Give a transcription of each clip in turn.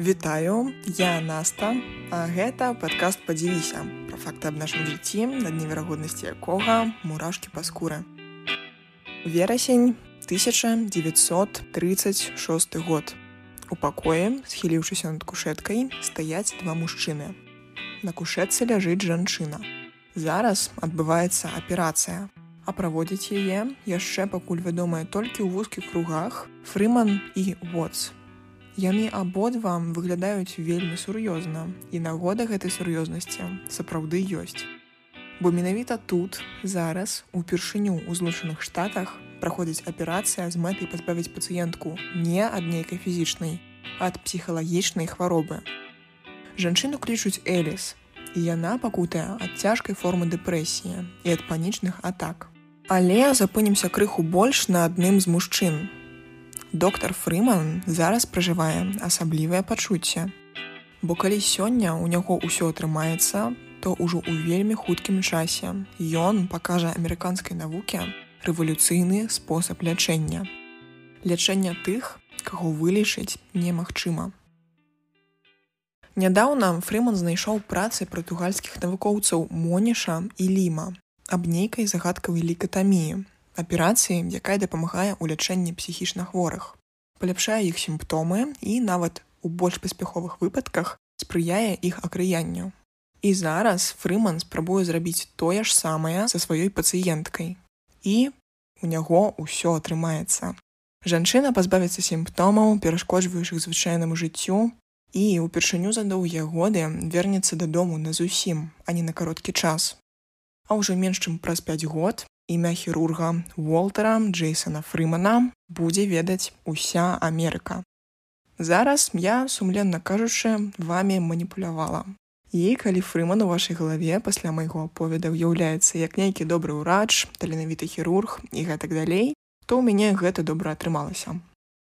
Вітаю, я Наста, гэта падкаст падзівіся пра факты аб нашым жыцці, над неверагоднасці якога мурашкі па скуры. Верасень 1936 год. У пакоі, схіліўшыся над кушеткай, стаяць два мужчыны. На кушетцы ляжыць жанчына. Зараз адбываецца аперацыя. А праводзіць яе яшчэ пакуль вядомая толькі ў вузкіх кругах Фрыман і Воц. Яны абодва выглядаюць вельмі сур'ёзна і нагода гэтай сур'ёзнасці сапраўды ёсць. Бо менавіта тут зараз упершыню ў злучаных штатах праходзіць аперацыя з мэтай пазбавіць пацыентку не ад нейкай фізічнай, ад псіхалагічнай хваробы. Жанчыну клічуць Эліс, і яна пакутая ад цяжкай формы дэпрэсіі і ад панічных атак. Але запынемся крыху больш на адным з мужчын, доктор Фрыман зараз пражывае асаблівае пачуцце. Бо калі сёння ў няго ўсё атрымаецца, то ўжо ў вельмі хуткім часе ён пакажа амерыканскай навуке рэвалюцыйны спосаб лячэння. Лячэння тых, каго вылічыць немагчыма. Нядаўна Фрыман знайшоў працы партугальскіх навукоўцаў Моніша і Ліма аб нейкай загадкавай лікатаміі, аперацыі, якая дапамагае ў лячэнні псіхічна хворых, паляпшае іх сімптомы і нават у больш паспяховых выпадках спрыяе іх акрыянню. І зараз Фрыман спрабуе зрабіць тое ж самае са сваёй пацыенткай. І у няго ўсё атрымаецца. Жанчына пазбавіцца сімптомаў, перашкоджваючых звычайнаму жыццю і ўпершыню за доўгія годы вернецца дадому на зусім, а не на кароткі час. А ўжо менш чым праз 5 год імя хірурга Уолтера Джейсона Фрымана будзе ведаць уся Амерыка. Зараз я, сумленна кажучы, вами маніпулявала. І калі Фрыман у вашай галаве пасля майго аповеда ўяўляецца як нейкі добры ўрач, таленавіты хірург і гэтак далей, то ў мяне гэта добра атрымалася.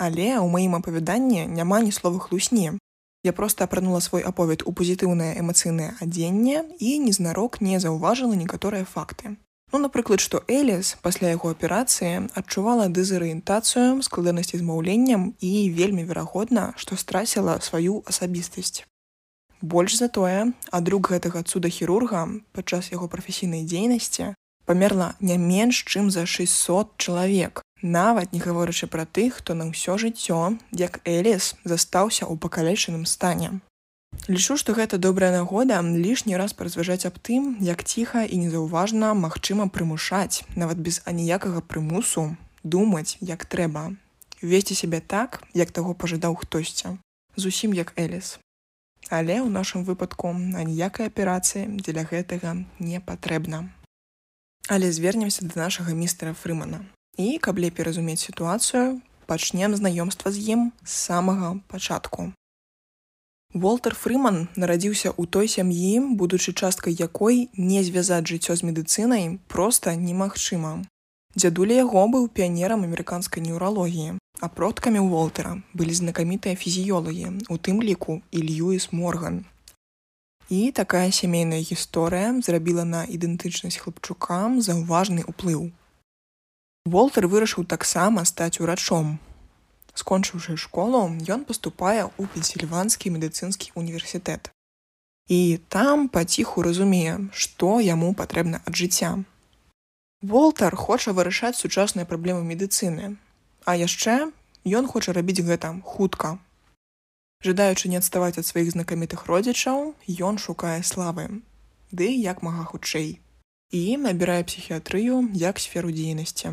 Але ў маім апавяданні няма ні слова хлусні. Я проста апранула свой аповед у пазітыўнае эмацыйнае адзенне і незнарок не заўважыла некаторыя факты. Ну, напрыклад, што Эліс пасля яго аперацыі адчувала дызарыентацыю складанасці з маўленнем і вельмі верагодна, што страсіла сваю асабістасць. Больш за тое, а друг гэтага цуда хірурга падчас яго прафесійнай дзейнасці памерла не менш, чым за 600 чалавек. Нават не гаворачы пра тых, хто на ўсё жыццё, як Эліс застаўся ў пакалечаным стане. Лічу, што гэта добрая нагода лішні раз паразважаць аб тым, як ціха і незаўважна магчыма прымушаць, нават без аніякага прымусу думаць, як трэба. Весці сябе так, як таго пажадаў хтосьці. Зусім як Эліс. Але ў нашым выпадку аніякай аперацыі дзеля гэтага не патрэбна. Але звернемся да нашага містера Фрымана. І каб лепей разумець сітуацыю, пачнем знаёмства з ім з самага пачатку. Волтер Фрыман нарадзіўся ў той сям'і, будучы часткай якой не звязаць жыццё з медыцынай проста немагчыма. Дзядуля яго быў піянерам амерыканскай неўралогіі, а продкамі Волтера былі знакамітыя фізіёлагі, у тым ліку і Льюіс Морган. І такая сямейная гісторыя зрабіла на ідэнтычнасць хлапчукам заўважны ўплыў. Волтер вырашыў таксама стаць урачом, скончыўшы школу ён паступае ў пенсільванскі медыцынскі універсітэт і там паціху разумее што яму патрэбна ад жыцця волтар хоча вырашаць сучасныя праблемы медыцыны а яшчэ ён хоча рабіць гэта хутка. Жадаючы не адставаць ад сваіх знакамітых родзічаў ён шукае славы ды як мага хутчэй і набірае псіхіятрыю як сферу дзейнасці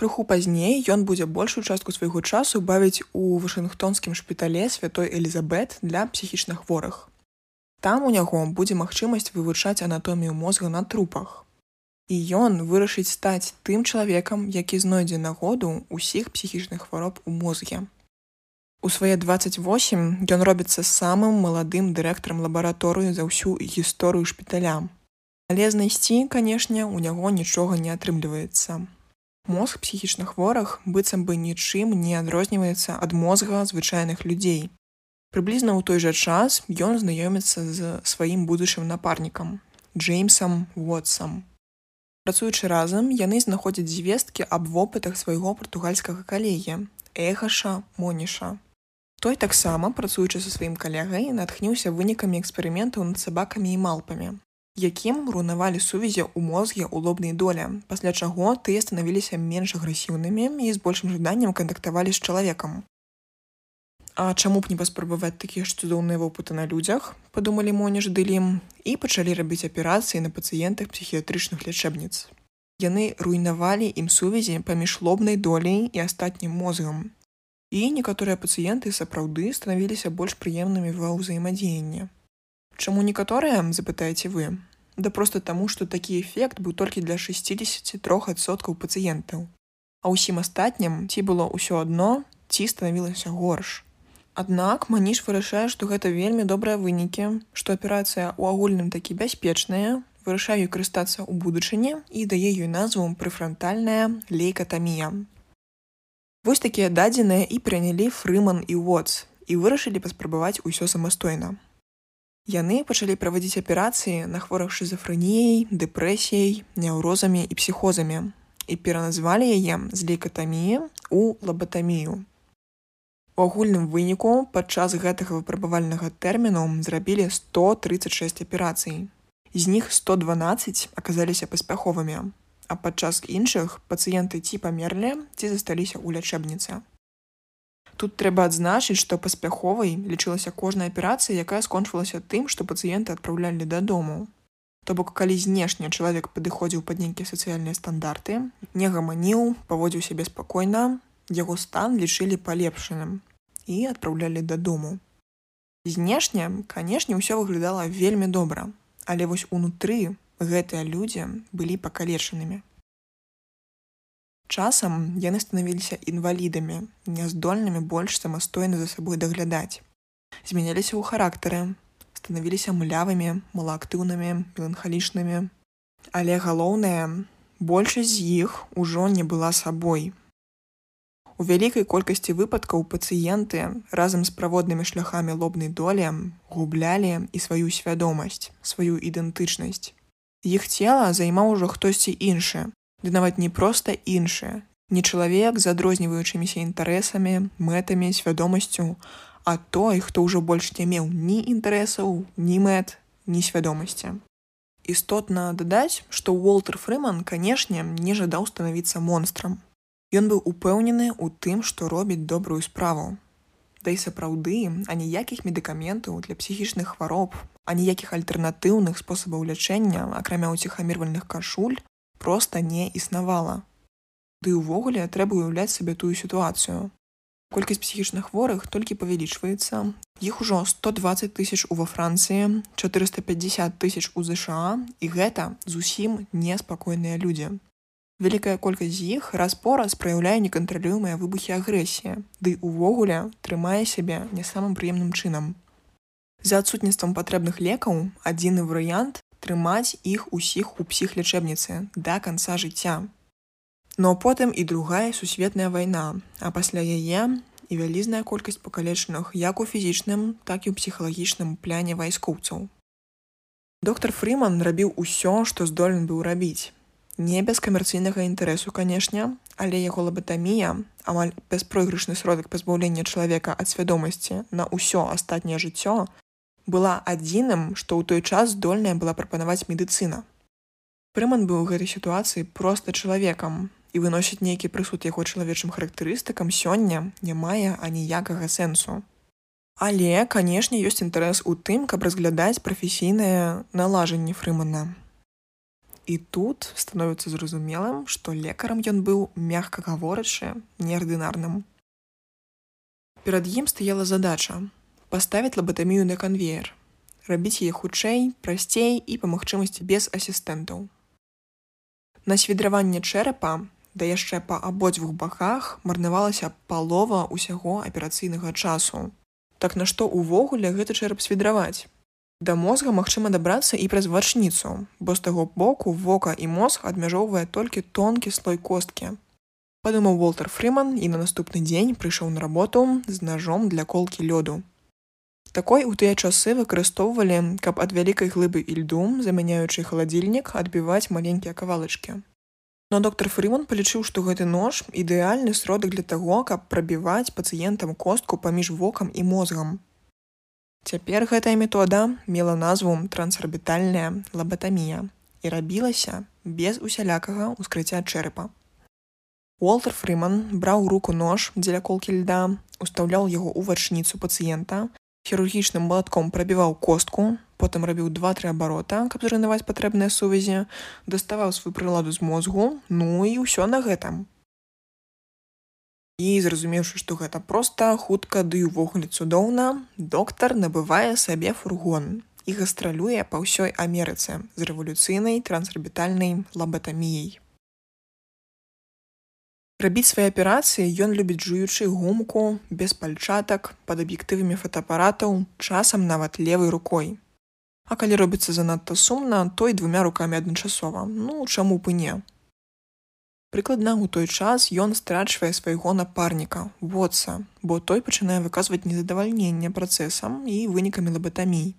Крыху пазней ён будзе большую частку свайго часу бавіць у вашынгтонскім шпітале святой Элізабет для псіхічна хворых. Там у няго будзе магчымасць вывучаць анатомію мозга на трупах. І ён вырашыць стаць тым чалавекам, які знойдзе нагоду ўсіх псіхічных хвароб у мозге. У свае 28 ён робіцца самым маладым дырэктарам лабараторыі за ўсю гісторыю шпіталя. Але знайсці, канешне, у няго нічога не атрымліваецца. Мозг псіхічна хворых быццам бы нічым не адрозніваецца ад мозга звычайных людзей. Прыблізна ў той жа час ён знаёміцца з сваім будучым напарнікам Джеймсам Вотсам. Працуючы разам яны знаходзяць звесткі аб вопытах свайго партугальскага калегі Эгаша Моніша. Той таксама, працуючы са сваім калегай, натхніўся вынікамі эксперыментаў над сабакамі і малпамі, якім руйнавалі сувязі ў мозге ў лобнай доле, пасля чаго тыя станавіліся менш агрэсіўнымі і з большым жаданнем кантактавалі з чалавекам. А чаму б не паспрабаваць такія ж цудоўныя вопыты на людзях, падумалі моніш дылім і пачалі рабіць аперацыі на пацыентах псіхіятрычных лячэбніц. Яны руйнавалі ім сувязі паміж лобнай долей і астатнім мозгам. І некаторыя пацыенты сапраўды станавіліся больш прыемнымі ва ўзаемадзеянні. Чаму некаторыя запытаеце вы? Да проста таму, што такі эфект быў толькі для 63соткаў пацыентаў. А ўсім астатнім ці было ўсё адно, ці станавілася горш. Аднак маніш вырашае, што гэта вельмі добрыя вынікі, што аперацыя ў агульным такі бяспечная, вырашаю карыстацца ў будучыні і дае ёй назву прэфрантальная лейкатамія. Вось такія дадзеныя і прынялі фрыман і Уотс і вырашылі паспрабаваць усё самастойна. Яны пачалі правадзіць аперацыі на хворах шизафрэніяй, дэпрэсіяй, няўрозамі і псіхозамі і пераназвалі яе з лейкатаміі ў лабатамію. У агульным выніку падчас гэтага выпрабавальнага тэрміну зрабілі 136 аперацый. З іх 112 аказаліся паспяховымі, а падчас іншых пацыенты ці памерлі ці засталіся ў лячэбніцы. Тут трэба адзначыць, што паспяховай лічылася кожная аперацыя, якая скончвалася тым, што пацыенты адпраўлялі дадому. То бок калі знешне чалавек падыходзіў пад нейкія сацыяльныя стандарты, не гаманіў, паводзіў сябе спакойна, яго стан лічылі палепшаным і адпраўлялі дадому. Знешне, канешне, ўсё выглядала вельмі добра, але вось унутры гэтыя людзі былі пакалечанымі. Часам яны станавіліся інвалідамі, няздольнымі больш самастойна за сабой даглядаць. Змяняліся ў характары, станавіліся млявымі, малаактыўнымі, меланхалічнымі. Але галоўнае, большасць з іх ужо не была сабой, У вялікай колькасці выпадкаў пацыенты разам з праводнымі шляхамі лобнай долі гублялі і сваю свядомасць, сваю ідэнтычнасць. Іх цела займаў ужо хтосьці іншы, ды нават не проста іншы, не чалавек з адрозніваючымися інтарэсамі, мэтамі, свядомасцю, а той, хто ўжо больш не меў ні інтарэсаў, ні мэт, ні свядомасці. Істотна дадаць, што Уолтер Фрыман, канешне, не жадаў станавіцца монстрам. Ён быў упэўнены ў тым, што робіць добрую справу. Да і сапраўды, аніякіх медыкаментаў для псіхічных хвароб, аніякіх альтэрнатыўных спосабаў лячэння, акрамя ўціхамірвальных кашуль, проста не існавала. Ды ўвогуле трэба ўяўляць сабе тую сітуацыю. Колькасць псіхічных хворых толькі павялічваецца. Іх ужо 120 тысяч у ва Францыі, 450 тысяч у ЗША і гэта зусім неспакойныя людзі. Вялікая колькасць з іх раз-пораз праяўляе некантралюемыя выбухі агрэсія, ды увогуле трымае сябе не самым прыемным чынам. За адсутніцтвам патрэбных лекаў адзіны варыянт трымаць іх усіх у псіхлячэбніцы да канца жыцця. Но потым і другая сусветная вайна, а пасля яе і вялізная колькасць пакалечаных як у фізічным, так і ў псіхалагічным пляне вайскоўцаў. Доктор Фрыман рабіў усё, што здолен быў рабіць не без камерцыйнага інтарэсу канешне але яго лабатамія амаль бяспройгрышны сродак пазбаўлення чалавека ад свядомасці на ўсё астатняе жыццё была адзіным што ў той час здольная была прапанаваць медыцына. Прыман быў у гэтай сітуацыі проста чалавекам і выносіць нейкі прысуд яго чалавечым характарыстыкам сёння не мае аніякага сэнсу. Але канешне ёсць інтарэс у тым каб разглядаць прафесійнае налажанне фрымана. І тут становіцца зразумелым, што лекарам ён быў, мягка гаворачы, неардынарным. Перад ім стаяла задача паставіць лабатамію на канвеер, рабіць яе хутчэй, прасцей і па магчымасці без асістэнтаў. На свідраванне чэрапа, да яшчэ па абодвух баках марнавалася палова ўсяго аперацыйнага часу. Так нашто ўвогуле гэты чэрап свідраваць? Да мозга магчыма дабрацца і праз вачніцу, бо з таго боку вока і мозг адмяжоўвае толькі тонкі слой косткі. Падумаў Волтер Фрыман і на наступны дзень прыйшоў на работу з ножом для колкі лёду. Такой у тыя часы выкарыстоўвалі, каб ад вялікай глыбы і льду, замяняючы халадзільнік адбіваць маленькія кавалачкі. Но доктор Фрыман палічыў, што гэты нож ідэальны сродак для таго, каб прабіваць пацыентам костку паміж вокам і мозгам. Цяпер гэтая метода мела назву трансарбітальная лабатамія і рабілася без усялякага ўскрыцця чэрапа. Уолтер Фрыман браў руку нож дзеля колкі льда, устаўляў яго ў вачніцу пацыента, хірургічным малатком прабіваў костку, потым рабіў два-тры абарота, каб зрынаваць патрэбныя сувязі, даставаў сваю прыладу з мозгу, ну і ўсё на гэтым. І зразумеўшы, што гэта проста хутка ды ўвогуле цудоўна, доктар набывае сабе фургон і гастралюе па ўсёй Амерыцы з рэвалюцыйнай трансарбітальнай лабатаміяй. Рабіць свае аперацыі ён любіць жуючы гумку, без пальчатак, пад аб'ектывамі фотоапаратаў, часам нават левай рукой. А калі робіцца занадта сумна, то і двумя рукамі адначасова, ну чаму б не. Прыкладна ў той час ён страчвае свайго напарніка, водца, бо той пачынае выказваць незадавальненне працэсам і вынікамі лабатамій.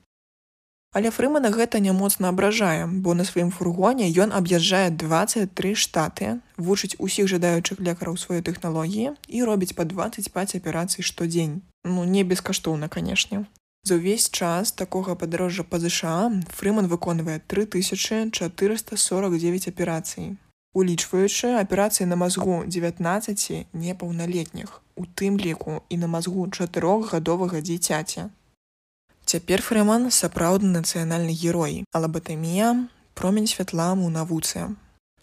Але Фрымана гэта не моцна абражае, бо на сваім фургоне ён аб'язджае 23 штаты, вучыць усіх жадаючых лекараў сваёй тэхналогіі і робіць па 25 аперацый штодзень. Ну не бескаштоўна, канешне. За ўвесь час такога падарожжа па ЗША Фрыман выконвае 3449 аперацый. Улічваючы аперацыі на мазгу 19 непаўналетніх, у тым ліку і на мазгу чатырохгадовага дзіцяці. Цяпер Фрыман сапраўдны нацыянальны герой, а лабатамія промень святла ў навуцы.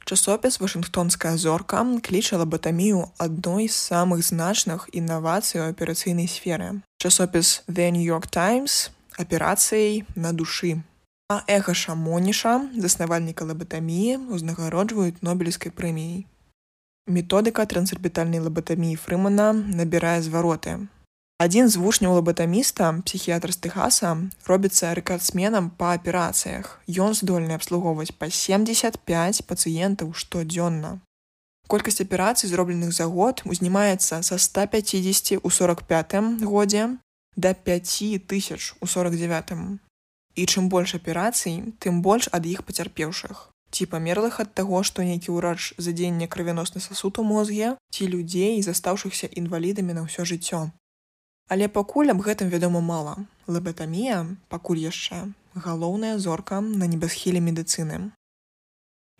Часопіс Вашынгтонская зорка кліча лабатамію адной з самых значных інавацый у аперацыйнай сферы. Часопіс The New York Times аперацыяй на душы. А эха шамоніша, заснавальніка лабатаміі узнагароджваюць нобелевскай прэміяй. Методыка трансарбітальнай лабатаміі Фрымана набірае звароты. Адзін з вучняў лабатаміста, псіхіятр з Тэхаса, робіцца рэкардсменам па аперацыях. Ён здольны абслугоўваць па 75 пацыентаў штодзённа. Колькасць аперацый, зробленых за год, узнімаецца са 150 у 45 годзе да 5000 у 49. І чым больш аперацый, тым больш ад іх пацярпеўшых. Ці памерлых ад таго, што нейкі ўрач задзення крывяносны сасуд у мозге, ці людзей, застаўшыхся інвалідамі на ўсё жыццё. Але пакуль аб гэтым вядома мала. Лабатамія пакуль яшчэ галоўная зорка на небасхіле медыцыны.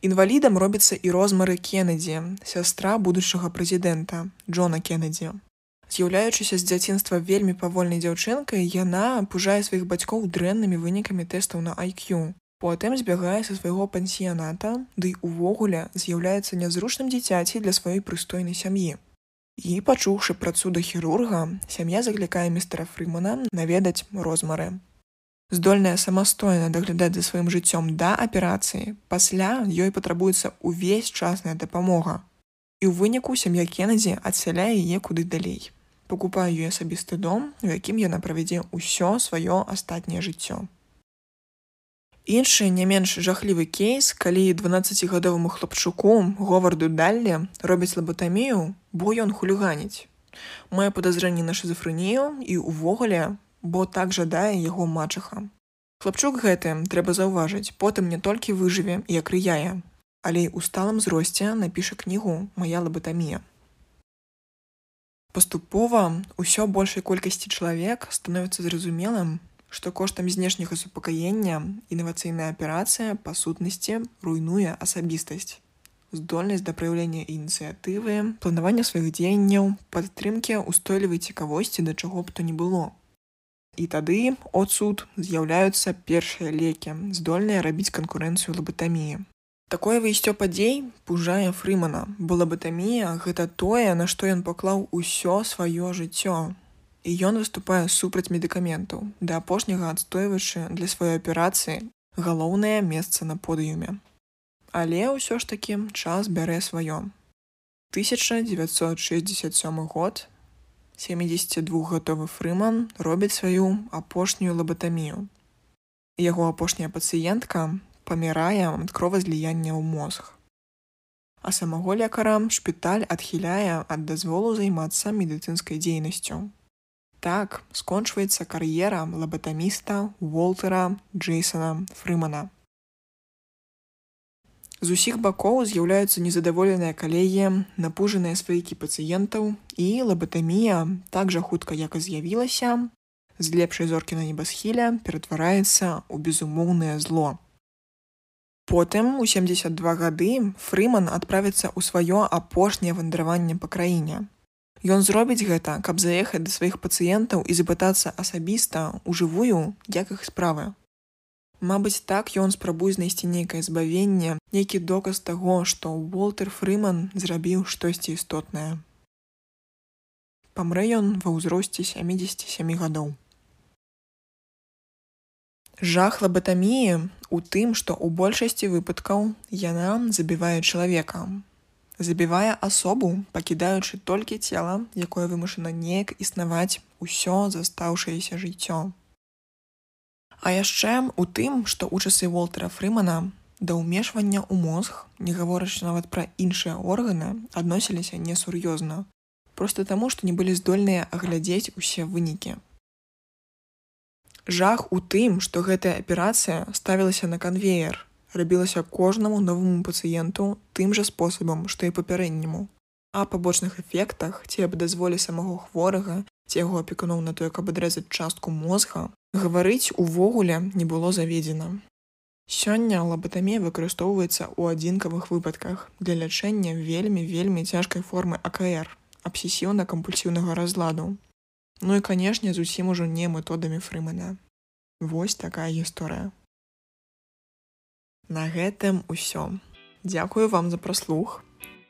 Інвалідам робіцца і розмары Кеннедзі, сястра будучага прэзідэнта Джона Кеннедзі. З'яўляючыся з дзяцінства вельмі павольнай дзяўчынкай, яна пужае сваіх бацькоў дрэннымі вынікамі тэстаў на IQ. Потым збягае са свайго пансіяната, ды увогуле з'яўляецца нязручным дзіцяці для сваёй прыстойнай сям'і. І пачуўшы пра цуда хірурга, сям'я заклікае містера Фрымана наведаць розмары. Здольная самастойна даглядаць за сваім жыццём да аперацыі, пасля ёй патрабуецца ўвесь часная дапамога. І ў выніку сям'я Кеннедзі адсяляе яе куды далей. Пакупаю ёй асабісты дом, у якім яна правядзе ўсё сваё астатняе жыццё. Іншы не менш жахлівы кейс, калі 12гадоваму хлапчуку говарду даллі робяць лабатамію, бо ён хуліганіць. Мае падазрэнне на шизофрэнію і ўвогуле, бо так жадае яго мачаха. Хлапчук гэты трэба заўважыць, потым не толькі выжыве, як рыяе, але ў сталым зросце напіша кнігу моя лабатамія. Паступова ўсё большай колькасці чалавек становіцца зразумелым, што коштам знешняга супакаення інавацыйная аперацыя па сутнасці руйнуе асабістасць здольнасць да праяўлення ініцыятывы планавання сваіх дзеянняў падтрымкі устойлівай цікавосці да чаго б то не было. І тады от суд з'яўляюцца першыя лекі здольныя рабіць канкурэнцыю лабатаміі. Такое выйсцё падзей пужае фрымана. Бо лабатамія гэта тое на што ён паклаў усё сваё жыццё і ён выступае супраць медыкаментаў да апошняга адстойваючы для сваёй аперацыі галоўнае месца на подыюме. Але ўсё ж такі час бярэ сваё. 1967 год 72гатовы фрыман робіць сваю апошнюю лабатамію. Яго апошняя пацыентка памірае ад кровазліяння ў мозг. А самого лекара шпіталь адхіляе ад дазволу займацца медыцынскай дзейнасцю. Так скончваецца кар'ера лабатаміста Уолтера Джейсона Фрымана. З усіх бакоў з'яўляюцца незадаволеныя калегі, напужаныя сваякі пацыентаў і лабатамія так жа хутка як і з'явілася, з лепшай зоркі на небасхіле ператвараецца ў безумоўнае зло. Потым у 72 гады Фрыман адправіцца ў сваё апошняе вандраванне па краіне. Ён зробіць гэта, каб заехаць да сваіх пацыентаў і запытацца асабіста ў жывую, як іх справы. Мабыць, так ён спрабуе знайсці нейкае збавенне, нейкі доказ таго, што Уолтер Фрыман зрабіў штосьці істотнае. Памрэ ён ва ўзросце 77 гадоў. Жах лабатаміі у тым, што ў большасці выпадкаў яна забівае чалавека. Забівае асобу, пакідаючы толькі цела, якое вымушана неяк існаваць усё застаўшееся жыццё. А яшчэ у тым, што ў часы Волтера Фрымана да ўмешвання ў мозг, не гаворачы нават пра іншыя органы, адносіліся несур'ёзна, просто таму, што не былі здольныя аглядзець усе вынікі. Жах у тым, што гэтая аперацыя ставілася на канвеер, рабілася кожнаму новаму пацыенту тым жа спосабам, што і папярэдняму. А пабочных эфектах ці аб дазволі самого хворага ці яго апекуноў на тое, каб адрэзаць частку мозга, гаварыць увогуле не было заведзена. Сёння лабатамія выкарыстоўваецца ў адзінкавых выпадках для лячэння вельмі вельмі цяжкай формы АКР, абсесіўна-кампульсіўнага разладу, Ну і канешне, зусім ужо не методамі фрымана. Вось такая гісторыя. На гэтым усё. Дзякую вам за праслух.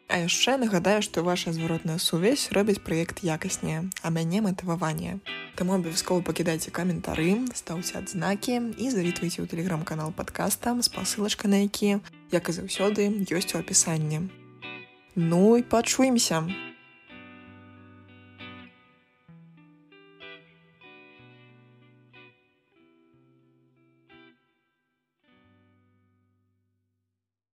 А яшчэ нагадаю, што ваша зваротная сувязь робіць праект якаснее, а мяне матываванне. Таму абавязкова пакідайце каментары, стаўце адзнакі і завітвайце ў тэлеграм-канал падкаста з пасылачка на які, як і заўсёды ёсць у апісанні. Ну і пачуемся!